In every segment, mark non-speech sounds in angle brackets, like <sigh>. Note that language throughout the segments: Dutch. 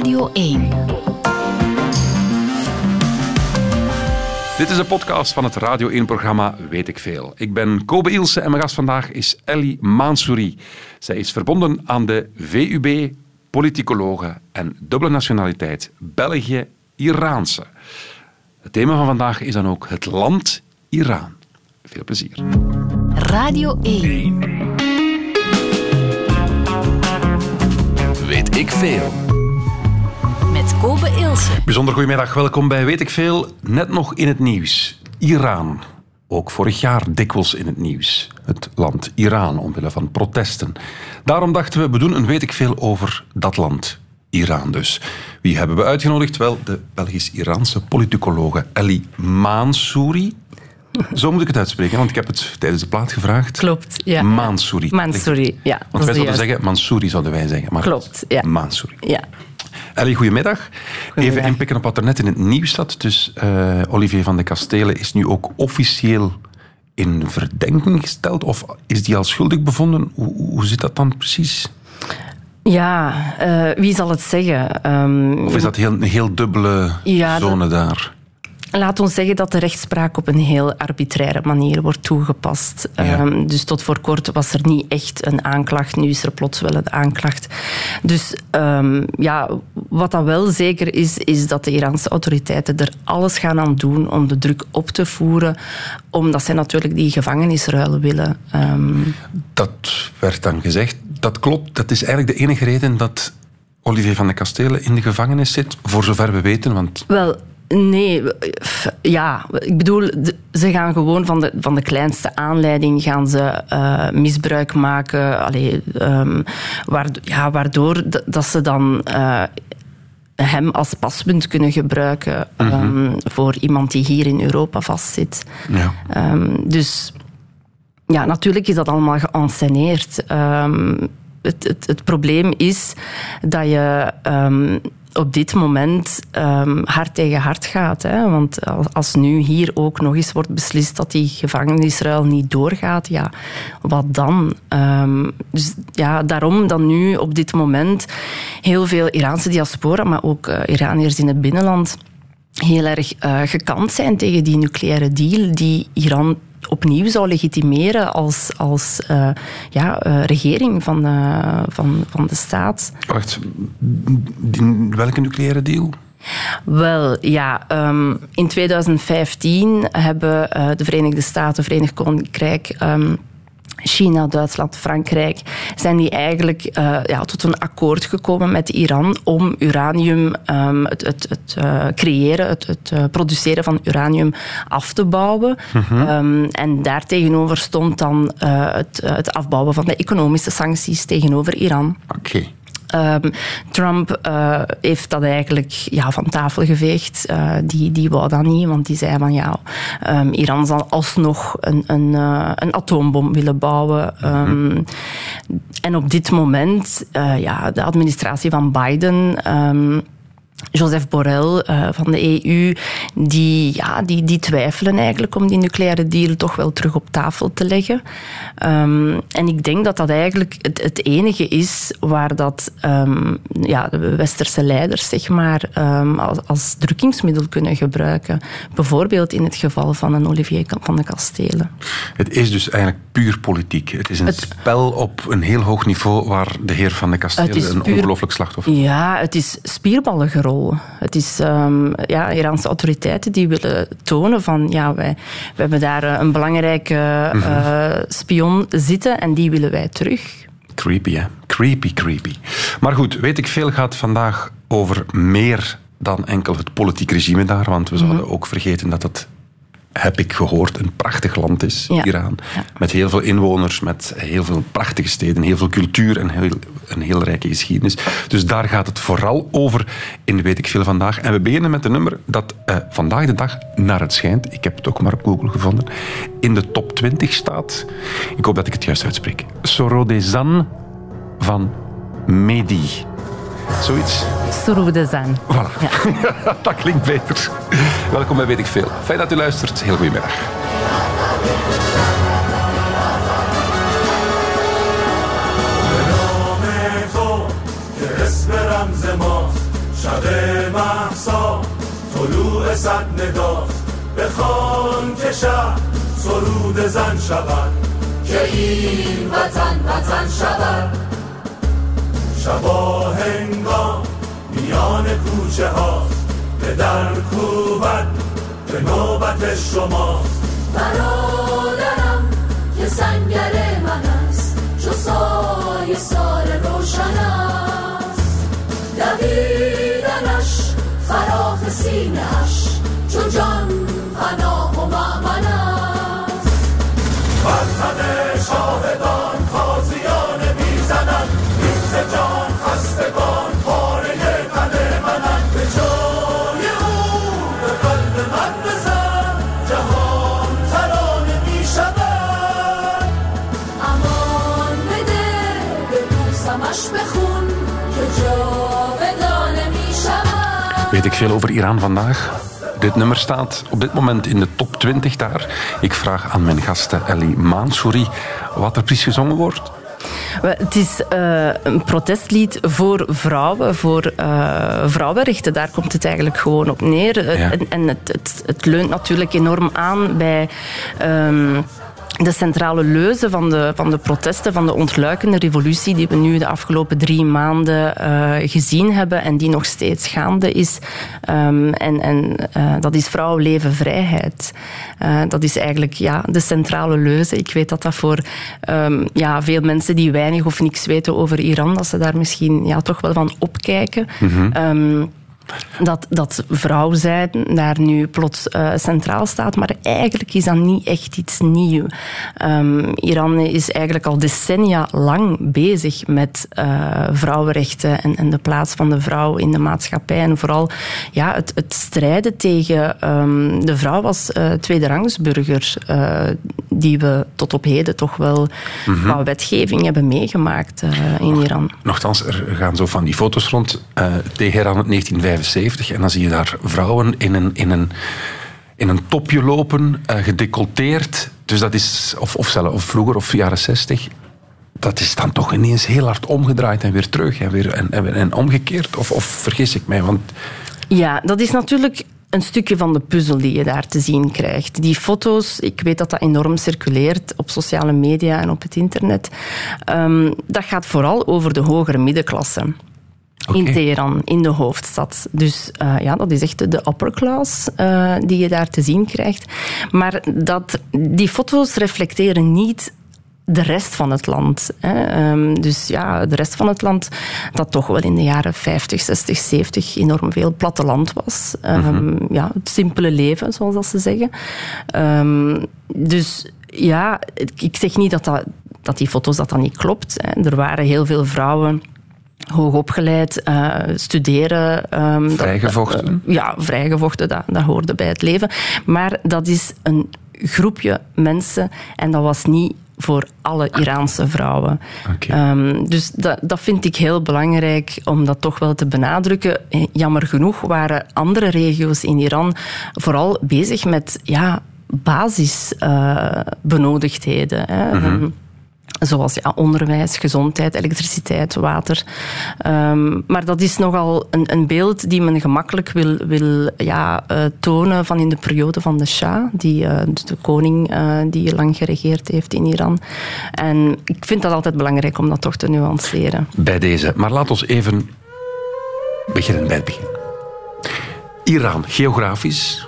Radio 1. Dit is een podcast van het Radio 1-programma Weet ik Veel. Ik ben Kobe Ilse en mijn gast vandaag is Ellie Mansouri. Zij is verbonden aan de VUB, politicologe en dubbele nationaliteit België-Iraanse. Het thema van vandaag is dan ook het land Iran. Veel plezier. Radio 1. Weet ik Veel. Met Kobe Ilse. Bijzonder goedemiddag, welkom bij Weet ik Veel. Net nog in het nieuws. Iran. Ook vorig jaar dikwijls in het nieuws. Het land Iran, omwille van protesten. Daarom dachten we, we doen een Weet ik Veel over dat land. Iran dus. Wie hebben we uitgenodigd? Wel, de Belgisch-Iraanse politicologe Ellie Mansouri. Zo moet ik het uitspreken, want ik heb het tijdens de plaat gevraagd. Klopt, ja. Mansouri. Mansouri, ja. Want wij zouden zeggen, Mansouri zouden wij zeggen. Maar Klopt, ja. Mansouri. Ja. Goedemiddag. Even inpikken op wat er net in het nieuws staat. Dus eh, Olivier van de Kastelen is nu ook officieel in verdenking gesteld? Of is die al schuldig bevonden? Hoe, hoe zit dat dan precies? Ja, eh, wie zal het zeggen? Ehm, Of is dat heel, een heel dubbele Ja, zone daar? Laat ons zeggen dat de rechtspraak op een heel arbitraire manier wordt toegepast. Ja. Ehm, dus tot voor kort was er niet echt een aanklacht, nu is er plots wel een aanklacht. Dus ehm, ja, wat dat wel zeker is, is dat de Iraanse autoriteiten er alles gaan aan doen om de druk op te voeren, omdat zij natuurlijk die gevangenisruil willen. Ehm, Dat werd dan gezegd. Dat klopt. Dat is eigenlijk de enige reden dat Olivier van de Kastelen in de gevangenis zit. Voor zover we weten. Want Wel, nee. Ja, ik bedoel, ze gaan gewoon van de, van de kleinste aanleiding gaan ze eh, misbruik maken. Allee, ehm, waardo- ja, waardoor dat ze dan... eh, hem als paspunt kunnen gebruiken ehm, voor iemand die hier in Europa vastzit. ja. Ehm, dus ja, natuurlijk is dat allemaal geënsceneerd. Het, het, het probleem is dat je op dit moment ehm, hard tegen hard gaat. Hè? Want als, nu hier ook nog eens wordt beslist dat die gevangenisruil niet doorgaat, ja, wat dan? Ehm, dus ja, daarom dan nu op dit moment heel veel Iraanse diaspora, maar ook eh, Iraniërs in het binnenland heel erg eh, gekant zijn tegen die nucleaire deal die Iran opnieuw zou legitimeren als, als eh, ja, eh, regering van, eh, van, van de staat. Wacht, die- welke nucleaire deal? Wel, ja, ehm, in 2015 hebben de Verenigde Staten, Verenigd Koninkrijk, ehm, China, Duitsland, Frankrijk, zijn die eigenlijk eh, ja, tot een akkoord gekomen met Iran om uranium, ehm, het, het, het eh, creëren, het, het eh, produceren van uranium af te bouwen. Ehm, en daartegenover stond dan het, het afbouwen van de economische sancties tegenover Iran. Oké. Ehm, Trump eh, heeft dat eigenlijk ja, van tafel geveegd. Eh, die, die wou dat niet, want die zei van ja, ehm, Iran zal alsnog een, een, eh, een atoombom willen bouwen. Ehm, En op dit moment, ja, de administratie van Biden. Joseph Borrell eh, van de EU, die, ja, die, die twijfelen eigenlijk om die nucleaire deal toch wel terug op tafel te leggen. Ehm, en ik denk dat dat eigenlijk het, het enige is waar dat, ehm, ja, de westerse leiders zeg maar, ehm, als, als drukkingsmiddel kunnen gebruiken. Bijvoorbeeld in het geval van een Olivier van de Kastelen. Het is dus eigenlijk puur politiek. Het is een Het- spel op een heel hoog niveau waar de heer van de Kastelen is een ongelooflijk slachtoffer Ja, het is spierballengerol. Het is ehm, ja, Iraanse autoriteiten die willen tonen van ja, wij, we hebben daar eh, een belangrijke eh, spion zitten en die willen wij terug. Creepy, hè? Creepy, creepy. Maar goed, weet ik veel gaat vandaag over meer dan enkel het politiek regime daar. Want we zouden Mhm. ook vergeten dat het, heb ik gehoord, een prachtig land is, Ja. Iran. Ja. Met heel veel inwoners, met heel veel prachtige steden, heel veel cultuur en heel, een heel rijke geschiedenis. Dus daar gaat het vooral over in Weet ik Veel vandaag. En we beginnen met een nummer dat eh, vandaag de dag, naar het schijnt, ik heb het ook maar op Google gevonden, in de top 20 staat. Ik hoop dat ik het juist uitspreek. Sorodezan van Mehdi. Zoiets. Surudezan. Voilà. <laughs> dat klinkt beter. Welkom bij Weet ik Veel. Fijn dat u luistert. Heel goedemiddag. نام تو که اسم رمز ماست شب محسا طلوع صد نداست بخوان که شب سرود زن شود که این وطن وطن شود شبا هنگام میان کوچه هاست. به در کوبت به نوبت شماست. برادرم که سنگر من است چو سای سال روشن است. دویدنش فراخ سینهش چو جان پناه و معمن است. Weet ik veel over Iran vandaag? Dit nummer staat op dit moment in de top 20 daar. Ik vraag aan mijn gasten Ellie Mansouri wat er precies gezongen wordt. Het is eh, een protestlied voor vrouwen, voor eh, vrouwenrechten. Daar komt het eigenlijk gewoon op neer. Ja. En, en het, het, het leunt natuurlijk enorm aan bij. ehm, de centrale leuze van de, van de protesten, van de ontluikende revolutie die we nu de afgelopen drie maanden eh, gezien hebben en die nog steeds gaande is. Ehm, en en eh, dat is vrouw, leven, vrijheid. Eh, dat is eigenlijk ja, de centrale leuze. Ik weet dat dat voor ehm, ja, veel mensen die weinig of niks weten over Iran, dat ze daar misschien ja, toch wel van opkijken. Ehm, dat, dat vrouw zijn daar nu plots eh, centraal staat. Maar eigenlijk is dat niet echt iets nieuws. Ehm, Iran is eigenlijk al decennia lang bezig met eh, vrouwenrechten en, en, de plaats van de vrouw in de maatschappij. En vooral ja, het, het strijden tegen ehm, de vrouw als eh, tweederangsburger, die we tot op heden toch wel mhm. wetgeving hebben meegemaakt in Iran. Nochtans, er gaan zo van die foto's rond. Teheran 1955. En dan zie je daar vrouwen in een, in een, in een topje lopen, uh, gedecolteerd. Dus dat is, of, of, zelf, of vroeger, of jaren 60. Dat is dan toch ineens heel hard omgedraaid en weer terug en, weer, en, en, omgekeerd. Of, of vergis ik mij? Want... Ja, dat is natuurlijk een stukje van de puzzel die je daar te zien krijgt. Die foto's, ik weet dat dat enorm circuleert op sociale media en op het internet. Ehm, dat gaat vooral over de hogere middenklasse. In. Teheran, in de hoofdstad. Dus eh, ja, dat is echt de- upper class eh, die je daar te zien krijgt. Maar dat, die foto's reflecteren niet de rest van het land. Hè. Ehm, dus ja, de rest van het land dat toch wel in de jaren 50, 60, 70 enorm veel platteland was. Ehm, ja, het simpele leven, zoals dat ze zeggen. Ehm, dus ja, ik zeg niet dat, dat, dat die foto's dat, dat niet klopt. Hè. Er waren heel veel vrouwen hoogopgeleid, eh studeren. ehm, Vrijgevochten. eh, ja, vrijgevochten, dat, dat hoorde bij het leven. Maar dat is een groepje mensen en dat was niet voor alle Iraanse vrouwen. Ehm, dus dat, dat vind ik heel belangrijk om dat toch wel te benadrukken. Eh, Jammer genoeg waren andere regio's in Iran vooral bezig met ja, basisbenodigdheden. hè. Ehm, Zoals ja, onderwijs, gezondheid, elektriciteit, water. Ehm, maar dat is nogal een, een beeld die men gemakkelijk wil, wil ja, eh, tonen van in de periode van de Shah, die, eh, de koning eh, die lang geregeerd heeft in Iran. En ik vind dat altijd belangrijk om dat toch te nuanceren. bij deze. Maar laat ons even beginnen bij het begin. Iran, geografisch,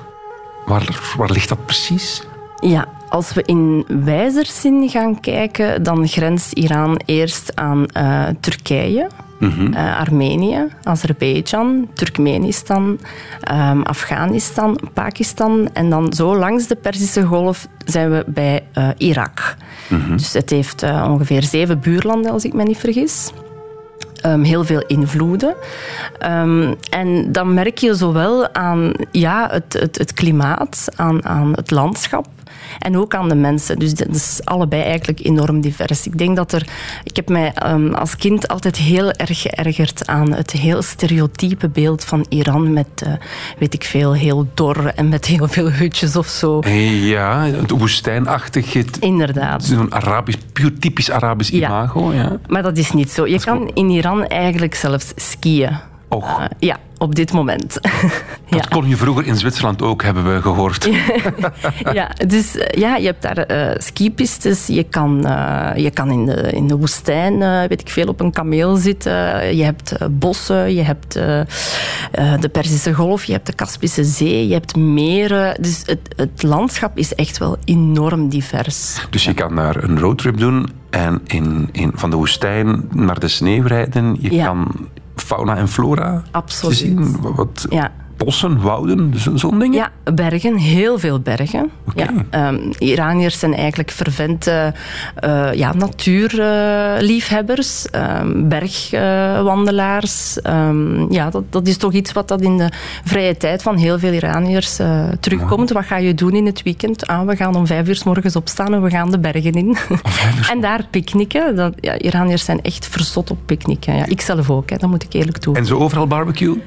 waar, waar ligt dat precies? Ja, als we in wijzerzin gaan kijken, dan grenst Iran eerst aan eh, Turkije, eh, Armenië, Azerbeidzjan, Turkmenistan, ehm, Afghanistan, Pakistan. En dan zo langs de Perzische Golf zijn we bij eh, Irak. Dus het heeft ongeveer zeven buurlanden, als ik me niet vergis. Ehm, heel veel invloeden. Ehm, en dan merk je zowel aan ja, het, het, het klimaat, aan, aan het landschap en ook aan de mensen. Dus dat is allebei eigenlijk enorm divers. Ik denk dat er... Ik heb mij ehm, als kind altijd heel erg geërgerd aan het heel stereotype beeld van Iran met, eh, weet ik veel, heel dor en met heel veel hutjes of zo. Ja, het woestijnachtig, het- Inderdaad. zo'n Arabisch, puur typisch Arabisch Ja. imago. Ja. Maar dat is niet zo. Je kan in Iran eigenlijk zelfs skiën. Och. Eh, ja, op dit moment. <laughs> Dat kon je vroeger in Zwitserland ook, hebben we gehoord. <laughs> ja, dus eh, ja, je hebt daar eh, skipistes. Je kan, je kan in, de, in de woestijn, weet ik veel, op een kameel zitten. Je hebt bossen, je hebt de Perzische Golf, je hebt de Kaspische Zee, je hebt meren. Dus het, het landschap is echt wel enorm divers. Dus je kan daar een roadtrip doen en in, in, van de woestijn naar de sneeuw rijden. Je Ja. kan fauna en flora Absoluut. zien. Wat, Ja. Bossen, wouden, zo- zo'n dingen. Ja, bergen, heel veel bergen. Ja, ehm, Iraniërs zijn eigenlijk fervente eh, ja, natuurliefhebbers, ehm, bergwandelaars. Ehm, ja, dat, dat is toch iets wat dat in de vrije tijd van heel veel Iraniërs eh, terugkomt. Wat ga je doen in het weekend? Ah, we gaan om vijf uur s morgens opstaan en we gaan de bergen in. <laughs> en daar picknicken. Dat, ja, Iraniërs zijn echt verzot op picknicken. Ja, ik zelf ook, hè, dat moet ik eerlijk toe. En zo overal barbecue.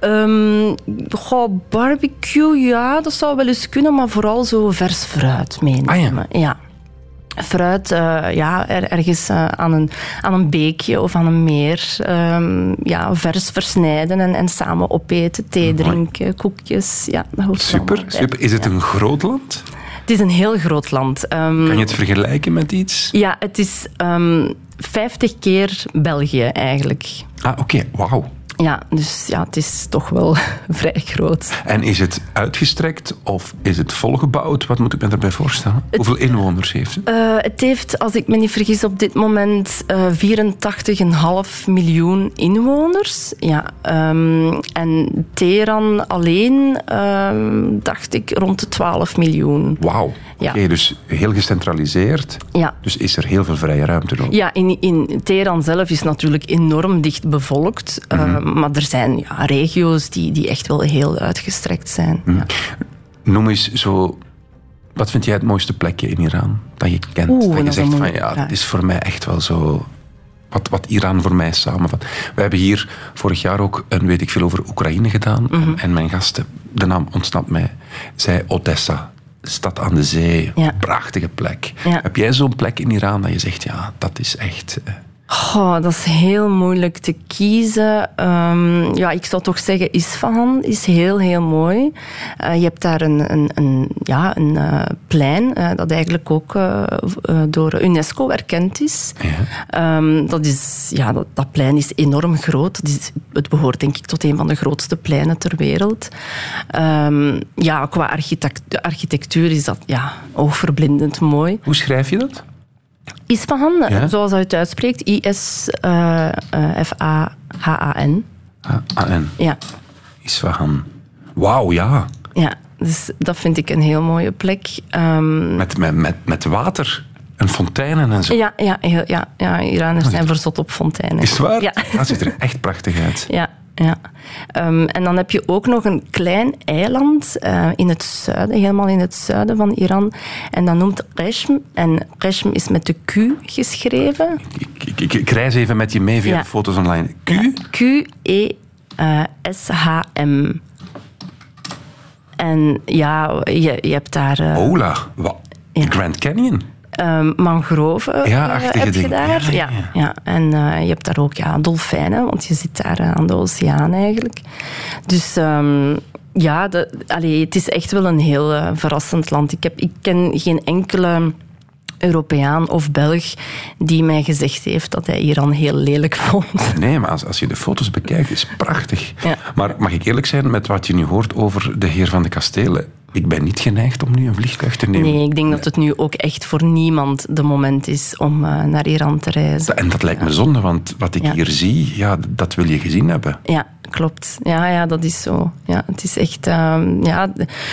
Ehm goh, barbecue, ja, dat zou wel eens kunnen, maar vooral zo vers fruit meenemen. ja. Fruit, eh, ja, er, ergens eh, aan, een, aan een beekje of aan een meer. ehm, ja, vers versnijden en, en samen opeten, thee Mooi. drinken, koekjes. Ja, dat hoort er Super, super. Is het Ja. een groot land? Het is een heel groot land. Ehm, Kan je het vergelijken met iets? Ja, het is ehm 50 keer België eigenlijk. Ah, oké. Wauw. Ja, dus ja, het is toch wel <laughs> vrij groot. En is het uitgestrekt of is het volgebouwd? Wat moet ik me daarbij voorstellen? Hoeveel inwoners heeft het? Eh, het heeft, als ik me niet vergis, op dit moment eh 84,5 miljoen inwoners. Ja, ehm, en Teheran alleen, ehm, dacht ik, rond de 12 miljoen. Wauw. Ja. Dus heel gecentraliseerd. Ja. Dus is er heel veel vrije ruimte ook. Ja, in, in Teheran zelf is natuurlijk enorm dicht bevolkt. eh, Maar er zijn ja, regio's die, die echt wel heel uitgestrekt zijn. Ja. Noem eens zo... Wat vind jij het mooiste plekje in Iran dat je kent? Oeh, dat je zegt van ja, dat is voor mij echt wel zo... Wat, wat Iran voor mij samenvat. We hebben hier vorig jaar ook een weet ik veel over Oekraïne gedaan. Mhm. en, en mijn gasten, de naam ontsnapt mij, zei Odessa. Stad aan de zee, Ja. prachtige plek. Ja. Heb jij zo'n plek in Iran dat je zegt, ja, dat is echt... Goh, dat is heel moeilijk te kiezen. Ehm, ja, ik zou toch zeggen, Isfahan is heel, heel mooi. Eh, je hebt daar een, een, een, ja, een eh, plein eh, dat eigenlijk ook door UNESCO erkend is. Ehm, dat, is ja, dat, dat plein is enorm groot. Is, het behoort denk ik tot een van de grootste pleinen ter wereld. Ehm, ja, qua architect- architectuur is dat ja, oogverblindend mooi. Hoe schrijf je dat? Isfahan, Ja? zoals hij het uitspreekt, I-S-F-A-H-A-N. A-N. Ja, Isfahan. Wauw, ja. ja, dus dat vind ik een heel mooie plek. Ehm, Met, met, met, met water en fonteinen en zo. ja, ja, heel, ja, ja, Iraners zijn verzot op fonteinen. Is het waar? Ja. Dat ziet er echt prachtig uit. Ja, ja. Ehm, en dan heb je ook nog een klein eiland eh, in het zuiden, helemaal in het zuiden van Iran. En dat noemt Reshm. En Reshm is met de Q geschreven. Ik, ik, ik, reis even met je mee via Ja. de foto's online. Q? E Q-E-S-H-M. En ja, je, je hebt daar eh, Ola. Wat? Ja. De Grand Canyon? Ehm, mangroven. Ja, achtige heb je daar. Ja, Ja, ja, ja, En eh, je hebt daar ook ja, dolfijnen, want je zit daar eh, aan de oceaan eigenlijk. Dus ehm, ja, de, allee, het is echt wel een heel verrassend land. Ik, heb, ik ken geen enkele Europeaan of Belg die mij gezegd heeft dat hij Iran heel lelijk <laughs> vond. Nee, maar als, als je de foto's bekijkt, is het prachtig. Ja. Maar mag ik eerlijk zijn met wat je nu hoort over de Heer van de Kastelen? Ik ben niet geneigd om nu een vliegtuig te nemen. Nee, ik denk dat het nu ook echt voor niemand de moment is om eh, naar Iran te reizen. En dat lijkt me zonde, want wat ik Ja. hier zie, ja, dat wil je gezien hebben. Ja, klopt. Ja, ja, dat is zo. Ja, het is echt, ehm, ja,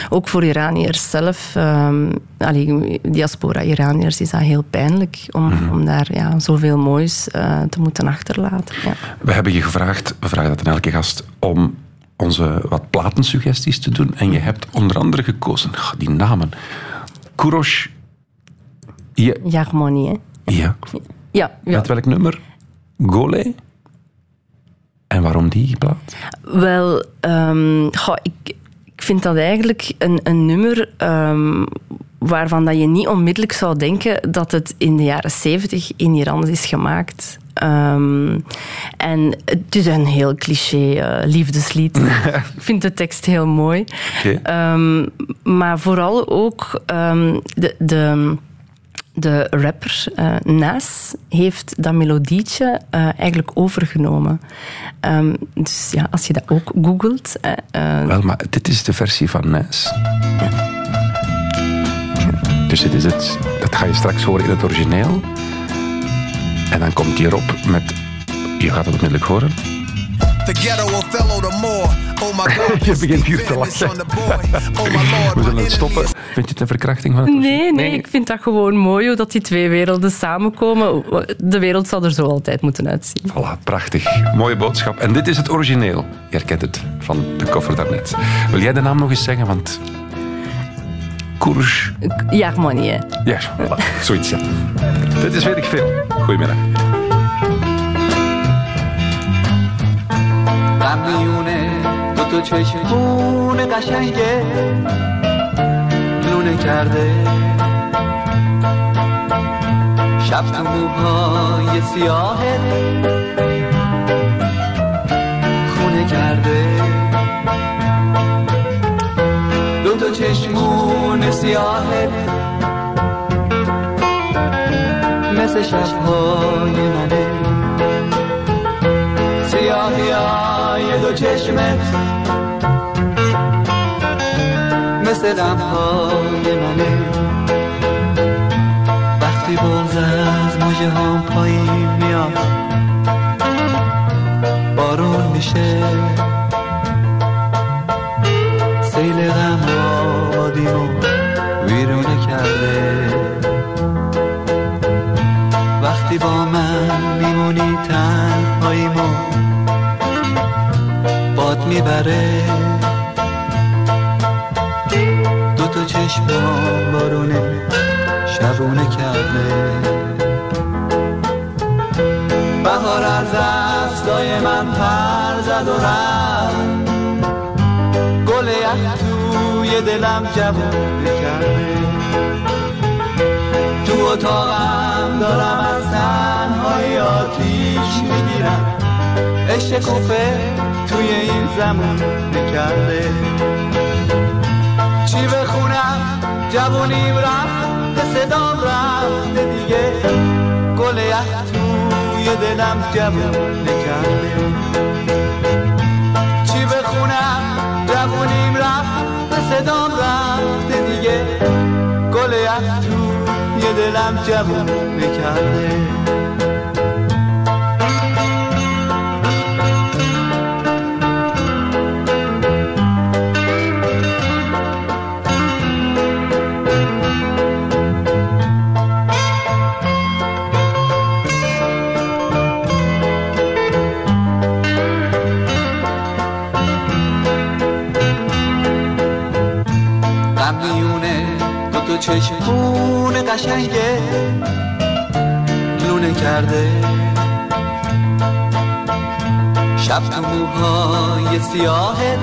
ook voor Iraniërs zelf, ehm allee, diaspora Iraniërs, is dat heel pijnlijk om, Mhm. om daar ja, zoveel moois eh, te moeten achterlaten. Ja. We hebben je gevraagd, we vragen dat aan elke gast, om onze wat platensuggesties te doen. En je hebt onder andere gekozen, die namen. Kurosh. Hè? ja. Ja, ja. Met welk nummer? Gole. En waarom die plaat? Wel, ehm, goh, ik, ik vind dat eigenlijk een, een nummer ehm, waarvan dat je niet onmiddellijk zou denken dat het in de jaren zeventig in Iran is gemaakt. Ehm, en het is een heel cliché eh, liefdeslied. <laughs> Ik vind de tekst heel mooi. Ehm, maar vooral ook ehm, de, de, de rapper eh, Nas heeft dat melodietje eh, eigenlijk overgenomen. Dus ja, als je dat ook googelt. Wel, maar dit is de versie van Nes. Dus dit is het. Dat ga je straks horen in het origineel. En dan komt hij erop met... Je gaat het onmiddellijk horen. The ghetto Othello the more. Oh my <laughs> god. Je begint hier te lachen. Oh. <laughs> We zullen het stoppen. Vind je het een verkrachting van het? Nee, nee, ik vind dat gewoon mooi hoe dat die twee werelden samenkomen. De wereld zal er zo altijd moeten uitzien. Voilà, prachtig. Mooie boodschap. En dit is het origineel. Je herkent het van de koffer daarnet. Wil jij de naam nog eens zeggen? Want... Koers. Jaagmanier. Yes, zoiets. Ja. Dit is weet ik veel. Goedemiddag. میونه دو تو چشم قشنگه لونه کرده شب تو موهای سیاهه سیاهت. مثل شبهای منه سیاهی های دو چشمت. مثل غمهای منه وقتی بغز از موجه هم پایین میاد بارون میشه. میمونی تنهاییمو باد می‌بره. دو تا چشم بارونه شبونه کرده. بهار از دستای من پر زد و رفت. گل یخ توی دلم جوونه کرده تو اتاقم دارم از تنهای آتیش می‌گیرم. عشق کوفه توی این زمان نکرده. چی بخونم؟ جوونیم رفت به صدام رفته دیگه. گل توی دلم جوون نکرده. چی بخونم؟ جوونیم رفت به صدام رفته دیگه. گل توی دلم جوون نکرده. قشنگه. لونه کرده. شب تو موهای سیاهت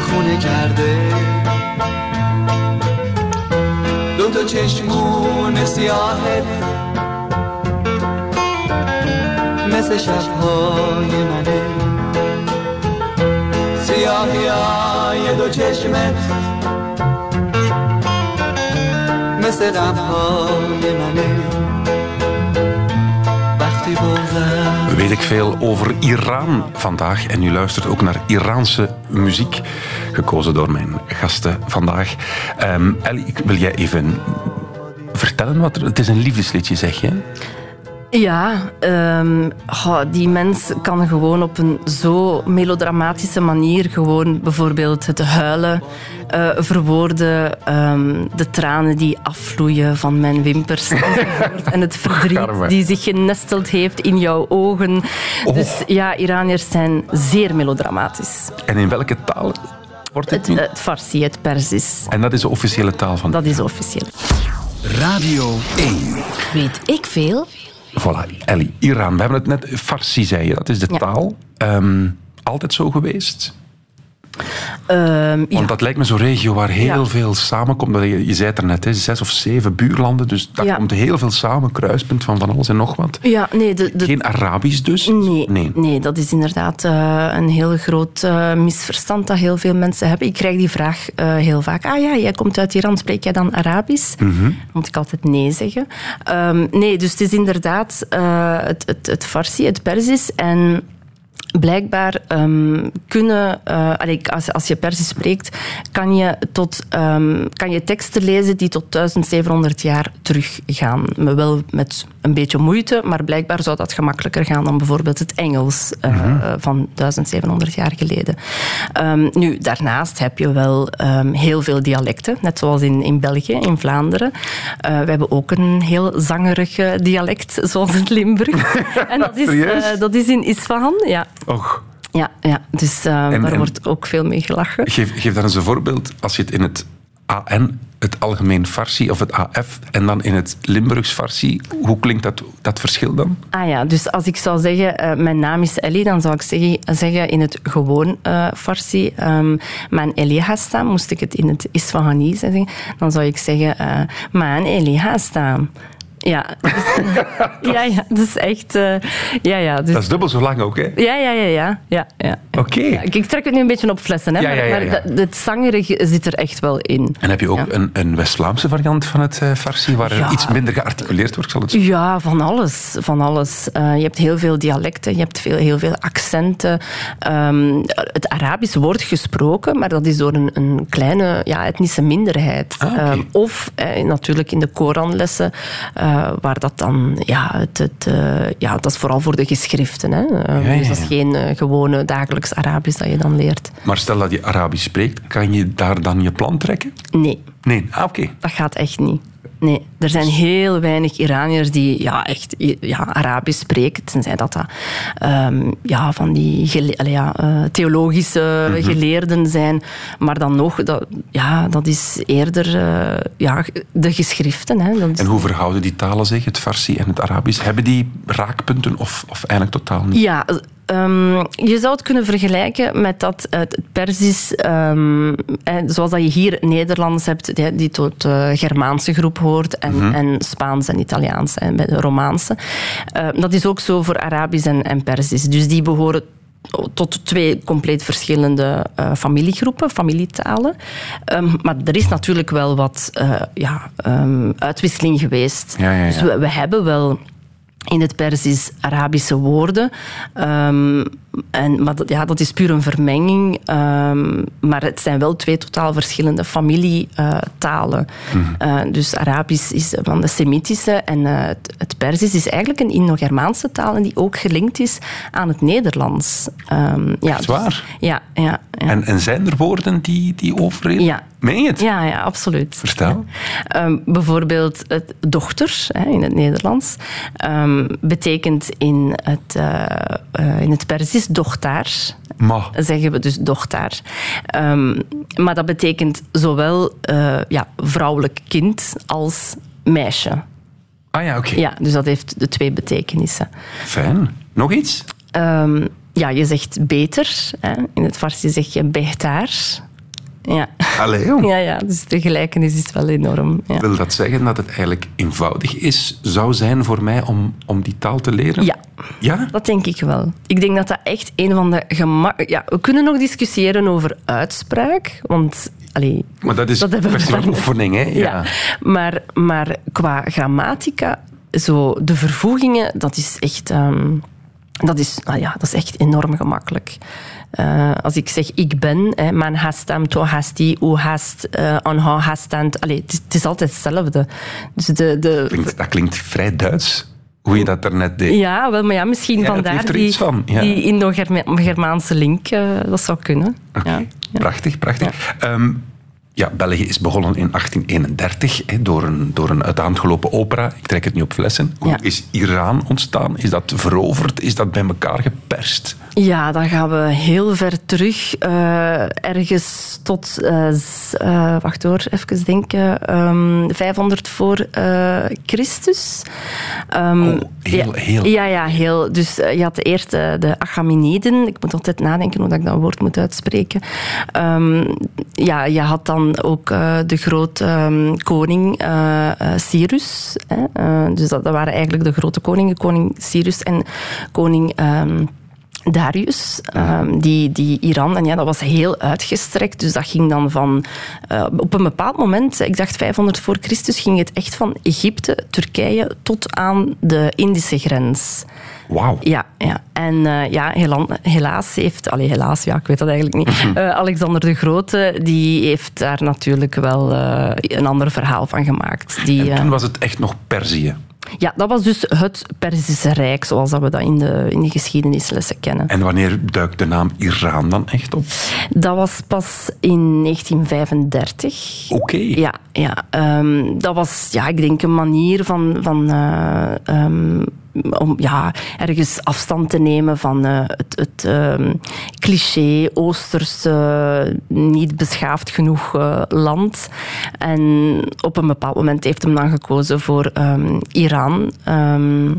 خونه کرده. دو تا چشمون سیاهت مثل شبهای منه. سیاهی های دو چشمت مثل غمهای منه وقتی بغزم Weet ik veel over Iran vandaag. En u luistert ook naar Iraanse muziek. Gekozen door mijn gasten vandaag. Ehm Ellie, ik- wil jij even vertellen wat er... Het is een liefdesliedje, zeg je? Ja, ehm, goh, die mens kan gewoon op een zo melodramatische manier gewoon bijvoorbeeld het huilen eh, verwoorden, ehm, de tranen die afvloeien van mijn wimpers <laughs> en het verdriet Garme. die zich genesteld heeft in jouw ogen. Oh. Dus ja, Iraniërs zijn zeer melodramatisch. En in welke taal wordt dit Het, nu? het Farsi, het Perzisch, En dat is de officiële taal van... dat is officieel. Radio 1. Weet ik veel? Voilà, Ellie, Iran. We hebben het net... Farsi, zei je. Dat is de Ja. taal. Ehm, altijd zo geweest? Ehm, ja. Want dat lijkt me zo'n regio waar heel Ja. veel samenkomt. Dat Je, je zei het er net, hè, zes of zeven buurlanden. Dus daar Ja. komt heel veel samen. Kruispunt van van alles en nog wat. ja, nee, de, de, Geen Arabisch dus? Nee, nee. nee. dat is inderdaad eh, een heel groot eh, misverstand dat heel veel mensen hebben. Ik krijg die vraag eh, heel vaak. Ah ja, jij komt uit Iran, spreek jij dan Arabisch? Mhm. Moet ik altijd nee zeggen. Ehm, nee, dus het is inderdaad het, het, het Farsi, het Perzisch. En blijkbaar ehm, kunnen, eh, als, als je Perzisch spreekt, kan je, tot, ehm, kan je teksten lezen die tot 1700 jaar teruggaan. Maar wel met een beetje moeite, maar blijkbaar zou dat gemakkelijker gaan dan bijvoorbeeld het Engels eh, eh, van 1700 jaar geleden. Ehm, nu, daarnaast heb je wel heel veel dialecten, net zoals in, in België, in Vlaanderen. Eh, we hebben ook een heel zangerig dialect, zoals het Limburg. <laughs> en dat is, dat is in Isfahan, ja. Och, Ja, ja. dus En- daar en- wordt ook veel mee gelachen. geef, geef daar eens een voorbeeld. Als je het in het AN, het Algemeen Farsi, of het AF, en dan in het Limburgs Farsi, hoe klinkt dat, dat verschil dan? Ah ja, dus als ik zou zeggen, eh, mijn naam is Ellie, dan zou ik zeggen, zeggen in het gewoon eh Farsi, ehm, mijn Ellie Hastam, moest ik het in het Isfahani zeggen, dan zou ik zeggen, mijn Ellie Hastam. Ja, <laughs> dus, ja, ja, dat is echt... eh, ja, ja, dus, Dat is dubbel zo lang ook, hè? ja, ja, ja, ja, ja, ja. Oké. Ja, ik trek het nu een beetje op flessen, hè, Ja, maar, maar dat- het zangerige zit er echt wel in. En heb je ook een, een West-Vlaamse variant van het eh, Farsi, waar er iets minder gearticuleerd wordt, zal het zo Ja, van alles. Van alles. Eh, je hebt heel veel dialecten, je hebt veel, heel veel accenten. Ehm, het Arabisch wordt gesproken, maar dat is door een, een kleine ja, etnische minderheid. Ah. Ehm, of eh, natuurlijk in de Koranlessen, eh, waar dat dan... Ja, het, het, eh, ja, dat is vooral voor de geschriften. Hè. Ja, ja, Dus dat is geen eh, gewone dagelijks Arabisch dat je dan leert. Maar stel dat je Arabisch spreekt, kan je daar dan je plan trekken? Nee. Nee, ah, oké. Dat gaat echt niet. Nee, er zijn heel weinig Iraniërs die ja, echt ja, Arabisch spreken, tenzij dat dat ehm, ja, van die gele- ja, eh, theologische Mhm. geleerden zijn. Maar dan nog, dat, ja, dat is eerder eh, ja, de geschriften. Hè. Dat is- En hoe verhouden die talen zich, het Farsi en het Arabisch? Hebben die raakpunten of, of eigenlijk totaal niet? Ja, ehm, je zou het kunnen vergelijken met dat het het Perzisch, ehm, eh, zoals dat je hier Nederlands hebt, die, die tot de Germaanse groep hoort, en, en Spaans en Italiaans en bij de Romaanse. Eh, dat is ook zo voor Arabisch en, en Perzisch. Dus die behoren tot twee compleet verschillende eh, familiegroepen, familietalen. Ehm, maar er is natuurlijk wel wat eh, ja, ehm, uitwisseling geweest. Ja, ja, ja. Dus we, we hebben wel in het Perzisch Arabische woorden. Ehm, en, maar dat, ja, dat is puur een vermenging. Ehm, maar het zijn wel twee totaal verschillende familietalen. Mhm. dus Arabisch is van de Semitische en eh, het, het Perzisch is eigenlijk een Indo-Germaanse taal en die ook gelinkt is aan het Nederlands. Ehm, ja, Echt waar? ja, ja. ja. En, en zijn er woorden die, die overeen? Ja. Meen je het? Ja, ja, absoluut. Vertel. Bijvoorbeeld het dochter hè, in het Nederlands ehm, betekent in het, eh, in het Perzisch dochtaar. Ma. Zeggen we dus dochtaar. Ehm, maar dat betekent zowel eh, ja, vrouwelijk kind als meisje. Ah ja, oké. Ja, dus dat heeft de twee betekenissen. Fijn. Nog iets? Ehm, ja, je zegt beter. Hè. In het Farsi zeg je behtar. Ja. Allee. Ja, ja, dus de gelijkenis is wel enorm. Ja. Wil dat zeggen dat het eigenlijk eenvoudig is, zou zijn voor mij om, om die taal te leren? Ja. Ja? Dat denk ik wel. Ik denk dat dat echt een van de gemak... Ja, we kunnen nog discussiëren over uitspraak, want... Allee, Maar dat is Dat een hebben we van oefening, hè? ja. Maar, maar qua grammatica, zo de vervoegingen, dat is echt... ehm, dat, is, nou ja, dat is echt enorm gemakkelijk. Eh, als ik zeg ik ben, hè, man hastam, to hasti, u hast, eh onha hastant. Allee, het, is, het is altijd hetzelfde. Dus de, de, Klinkt, dat klinkt vrij Duits, hoe je dat daarnet deed. Ja, wel, maar ja, misschien Ja, vandaar die, iets van, ja. die Indo-Germaanse link. eh, dat zou kunnen. Ja. Prachtig, prachtig. Ehm, ja, België is begonnen in 1831 hè, door, een, door een uit de hand gelopen opera. Ik trek het nu op flessen. Hoe Ja. is Iran ontstaan? Is dat veroverd? Is dat bij elkaar geperst? Ja, dan gaan we heel ver terug. eh, ergens tot, eh, eh, wacht hoor, even denken, ehm, 500 voor Christus. Ehm, Oh, heel, ja, heel. Ja, ja, heel. Dus je had eerst de Achaemeniden. Ik moet altijd nadenken hoe dat ik dat woord moet uitspreken. Ehm, ja, je had dan ook eh, de grote ehm, koning eh, Cyrus. Hè? Dus dat, waren eigenlijk de grote koningen. Koning Cyrus en koning... ehm, Darius, ehm, die, die Iran, en ja, dat was heel uitgestrekt. Dus dat ging dan van, eh, op een bepaald moment, ik dacht 500 voor Christus, ging het echt van Egypte, Turkije tot aan de Indische grens. Wauw. Ja, ja. en eh, ja, hela- helaas heeft, allee, helaas, ja, ik weet dat eigenlijk niet. Eh, Alexander de Grote, die heeft daar natuurlijk wel een ander verhaal van gemaakt. Die, En toen was het echt nog Perzië. Ja, dat was dus het Perzische Rijk, zoals dat we dat in de, in de geschiedenislessen kennen. En wanneer duikt de naam Iran dan echt op? Dat was pas in 1935. Oké. Ja, ja ehm, dat was, ja, ik denk, een manier van, van eh, ehm, om ja, ergens afstand te nemen van eh, het, het ehm, cliché Oosterse, niet beschaafd genoeg eh, land. En op een bepaald moment heeft hem dan gekozen voor Iran. Ehm,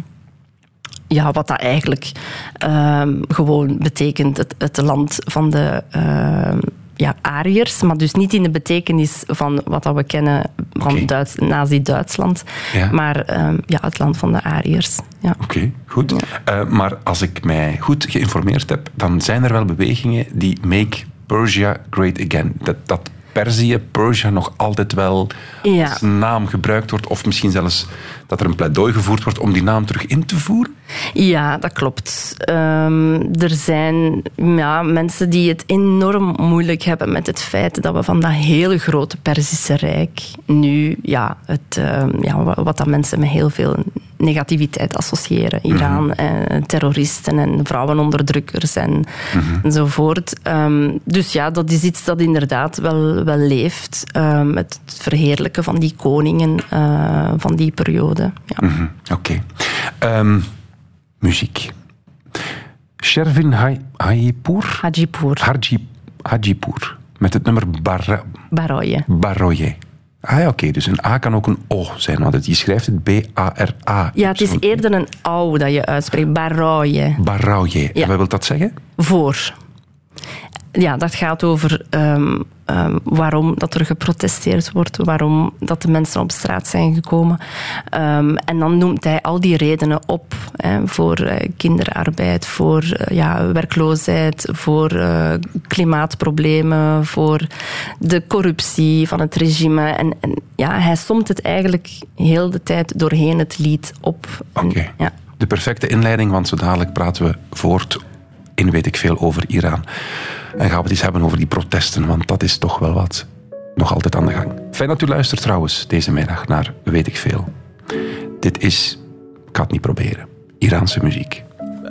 ja, wat dat eigenlijk ehm, gewoon betekent het, het land van de ehm, ja, Ariërs, maar dus niet in de betekenis van wat dat we kennen van. Duits, Nazi-Duitsland, Ja. maar ja, het land van de Ariërs. Ja. Oké, goed. Eh, maar als ik mij goed geïnformeerd heb, dan zijn er wel bewegingen die make Persia great again. Dat, dat Perzië, Persia nog altijd wel als naam gebruikt wordt, of misschien zelfs dat er een pleidooi gevoerd wordt om die naam terug in te voeren. Ja, dat klopt. Ehm, er zijn ja, mensen die het enorm moeilijk hebben met het feit dat we van dat hele grote Perzische Rijk nu, ja, het, ehm, ja, wa- wat dat mensen met heel veel negativiteit associëren. Iran, en terroristen en vrouwenonderdrukkers en, enzovoort. Ehm, dus ja, dat is iets dat inderdaad wel, wel leeft. ehm, het verheerlijken van die koningen eh, van die periode. Ja. Mhm, Oké. Ehm, muziek. Shervin? Hajipur, Hajipur. Met het nummer Barra, Baroye. Baroye. Ah ja, oké. Dus een A kan ook een O zijn, want het, je schrijft het B-A-R-A. Ja, het is eerder een au dat je uitspreekt. Baroye. Baroye. Ja. En wat wil dat zeggen? Voor. Ja, dat gaat over ehm, ehm, waarom dat er geprotesteerd wordt, waarom dat de mensen op straat zijn gekomen. Ehm, en dan noemt hij al die redenen op hè, voor eh, kinderarbeid, voor eh, ja, werkloosheid, voor eh, klimaatproblemen, voor de corruptie van het regime. En, en ja, hij somt het eigenlijk heel de tijd doorheen het lied op. Oké. ja. De perfecte inleiding, want zo dadelijk praten we voort in weet ik veel over Iran. En gaan we het eens hebben over die protesten, want dat is toch wel wat nog altijd aan de gang. Fijn dat u luistert trouwens deze middag naar weet ik veel. Dit is, ik ga het niet proberen, Iraanse muziek.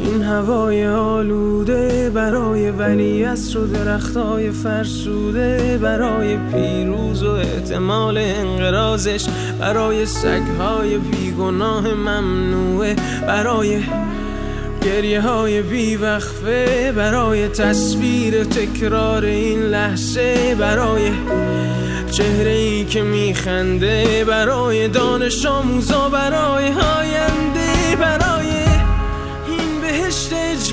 این هوای آلوده برای ولی و درختای فرسوده برای پیروز و احتمال انقرازش برای سگهای بیگناه ممنوعه برای گریه های بیوقفه برای تصویر تکرار این لحظه برای چهره ای که میخنده برای دانش آموزا برای آینده برای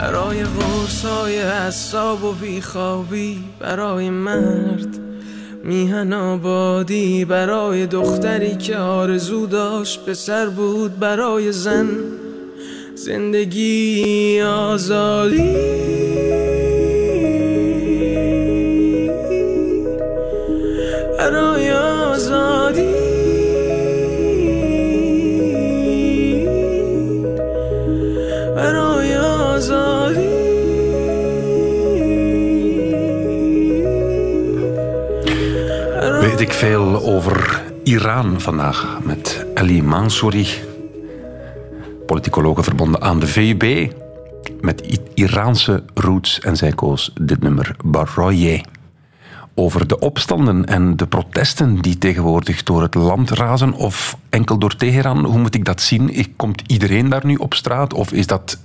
برای غرص های حساب و بیخوابی برای مرد میهن آبادی برای دختری که آرزو داشت پسر بود برای زن زندگی آزادی. Ik veel over Iran vandaag met Ali Mansouri, politicologe verbonden aan de VUB, met Iraanse roots en zij koos dit nummer Baroye. Over de opstanden en de protesten die tegenwoordig door het land razen of enkel door Teheran, hoe moet ik dat zien? Komt iedereen daar nu op straat of is dat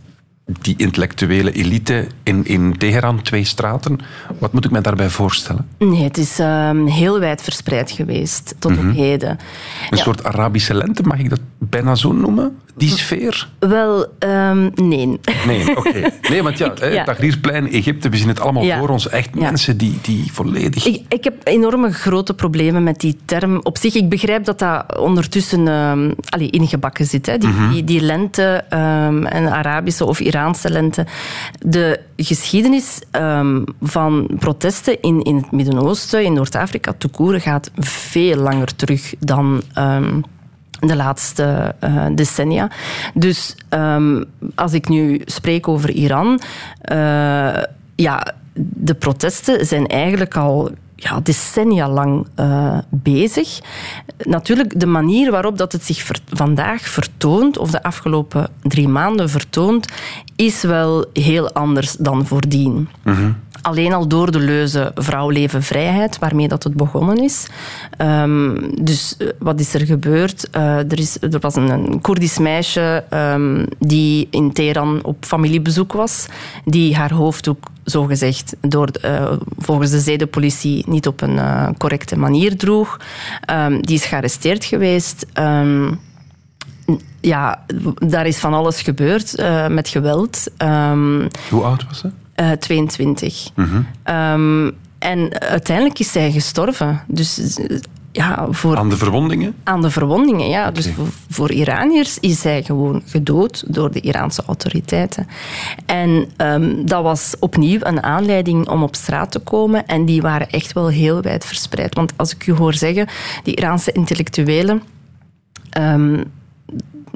die intellectuele elite in, in Teheran, twee straten? Wat moet ik me daarbij voorstellen? Nee, het is ehm, heel wijd verspreid geweest tot op heden. Een Ja. soort Arabische lente, mag ik dat bijna zo noemen? Die sfeer? Wel, ehm, nee. Nee, oké. <laughs> Nee, want ja. Tahrirplein, Egypte, we zien het allemaal Ja. voor ons. Echt mensen die, die volledig... Ik, ik heb enorme grote problemen met die term. Op zich, ik begrijp dat dat ondertussen ehm allee, ingebakken zit. Hè. Die, die, die lente, ehm een Arabische of Iraanse De geschiedenis ehm, van protesten in, in het Midden-Oosten, in Noord-Afrika, toekoeren, gaat veel langer terug dan... ehm, de laatste eh, decennia. Dus ehm, als ik nu spreek over Iran, eh, ja, de protesten zijn eigenlijk al ja, decennia lang eh, bezig. Natuurlijk, de manier waarop dat het zich ver- vandaag vertoont, of de afgelopen drie maanden vertoont, is wel heel anders dan voordien. Alleen al door de leuze vrouw, leven, vrijheid, waarmee dat het begonnen is. Ehm, dus eh, wat is er gebeurd? Eh, er, is, er was een, een Koerdisch meisje ehm, die in Teheran op familiebezoek was, die haar hoofddoek zogezegd door, eh, volgens de zedenpolitie niet op een eh, correcte manier droeg. Ehm, die is gearresteerd geweest. Ehm, ja, daar is van alles gebeurd eh, met geweld. Ehm, Hoe oud was ze? eh, 22. Ehm, en uiteindelijk is zij gestorven. Dus ja, voor, Aan de verwondingen? aan de verwondingen. Ja. Dus voor, voor Iraniërs is zij gewoon gedood door de Iraanse autoriteiten. En ehm, dat was opnieuw een aanleiding om op straat te komen. En die waren echt wel heel wijd verspreid. Want als ik u hoor zeggen, die Iraanse intellectuelen. ehm,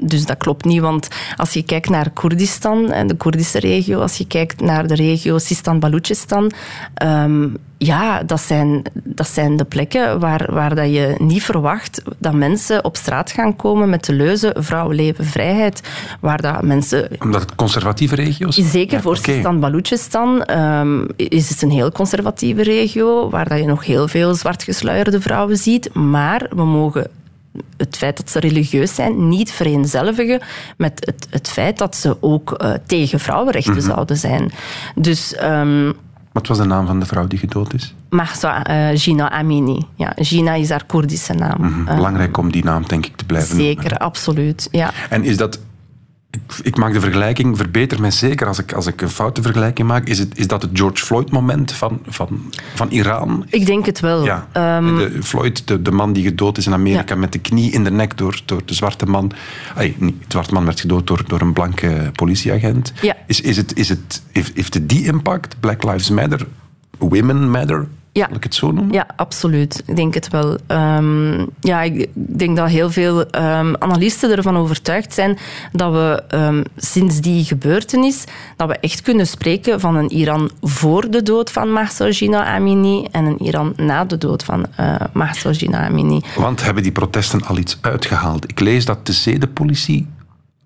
dus dat klopt niet, want als je kijkt naar Koerdistan en de Koerdische regio, als je kijkt naar de regio Sistan-Balochistan, ehm, ja, dat zijn, dat zijn de plekken waar, waar dat je niet verwacht dat mensen op straat gaan komen met de leuze vrouw, leven, vrijheid, waar dat mensen Omdat het conservatieve regio's zijn? Zeker Ja, voor oké. Sistan-Balochistan ehm, is het een heel conservatieve regio, waar dat je nog heel veel zwartgesluierde vrouwen ziet. Maar we mogen het feit dat ze religieus zijn niet vereenzelvigen met het, het feit dat ze ook eh, tegen vrouwenrechten Mhm. zouden zijn. Dus... ehm Wat was de naam van de vrouw die gedood is? Mahsa eh, Gina Amini. Ja, Gina is haar Koerdische naam. Mhm. Eh, Belangrijk om die naam, denk ik, te blijven noemen. zeker, absoluut. Ja. En is dat... Ik, ik maak de vergelijking, verbeter mij zeker als ik, als ik een foute vergelijking maak. Is, het, is dat het George Floyd-moment van, van, van Iran? Ik denk het wel. Ja, Ehm, de, Floyd, de, de man die gedood is in Amerika Ja. met de knie in de nek door, door de zwarte man. Ay, niet, de zwarte man werd gedood door, door een blanke politieagent. Ja. Is, is het, is het, heeft, heeft het die impact? Black Lives Matter, Women Matter? Ja. Zal ik het zo noemen? Ja, absoluut. Ik denk het wel. Ehm, ja, ik denk dat heel veel ehm, analisten ervan overtuigd zijn dat we ehm, sinds die gebeurtenis dat we echt kunnen spreken van een Iran voor de dood van Mahsa Amini en een Iran na de dood van eh Mahsa Amini. Want hebben die protesten al iets uitgehaald? Ik lees dat de zedenpolitie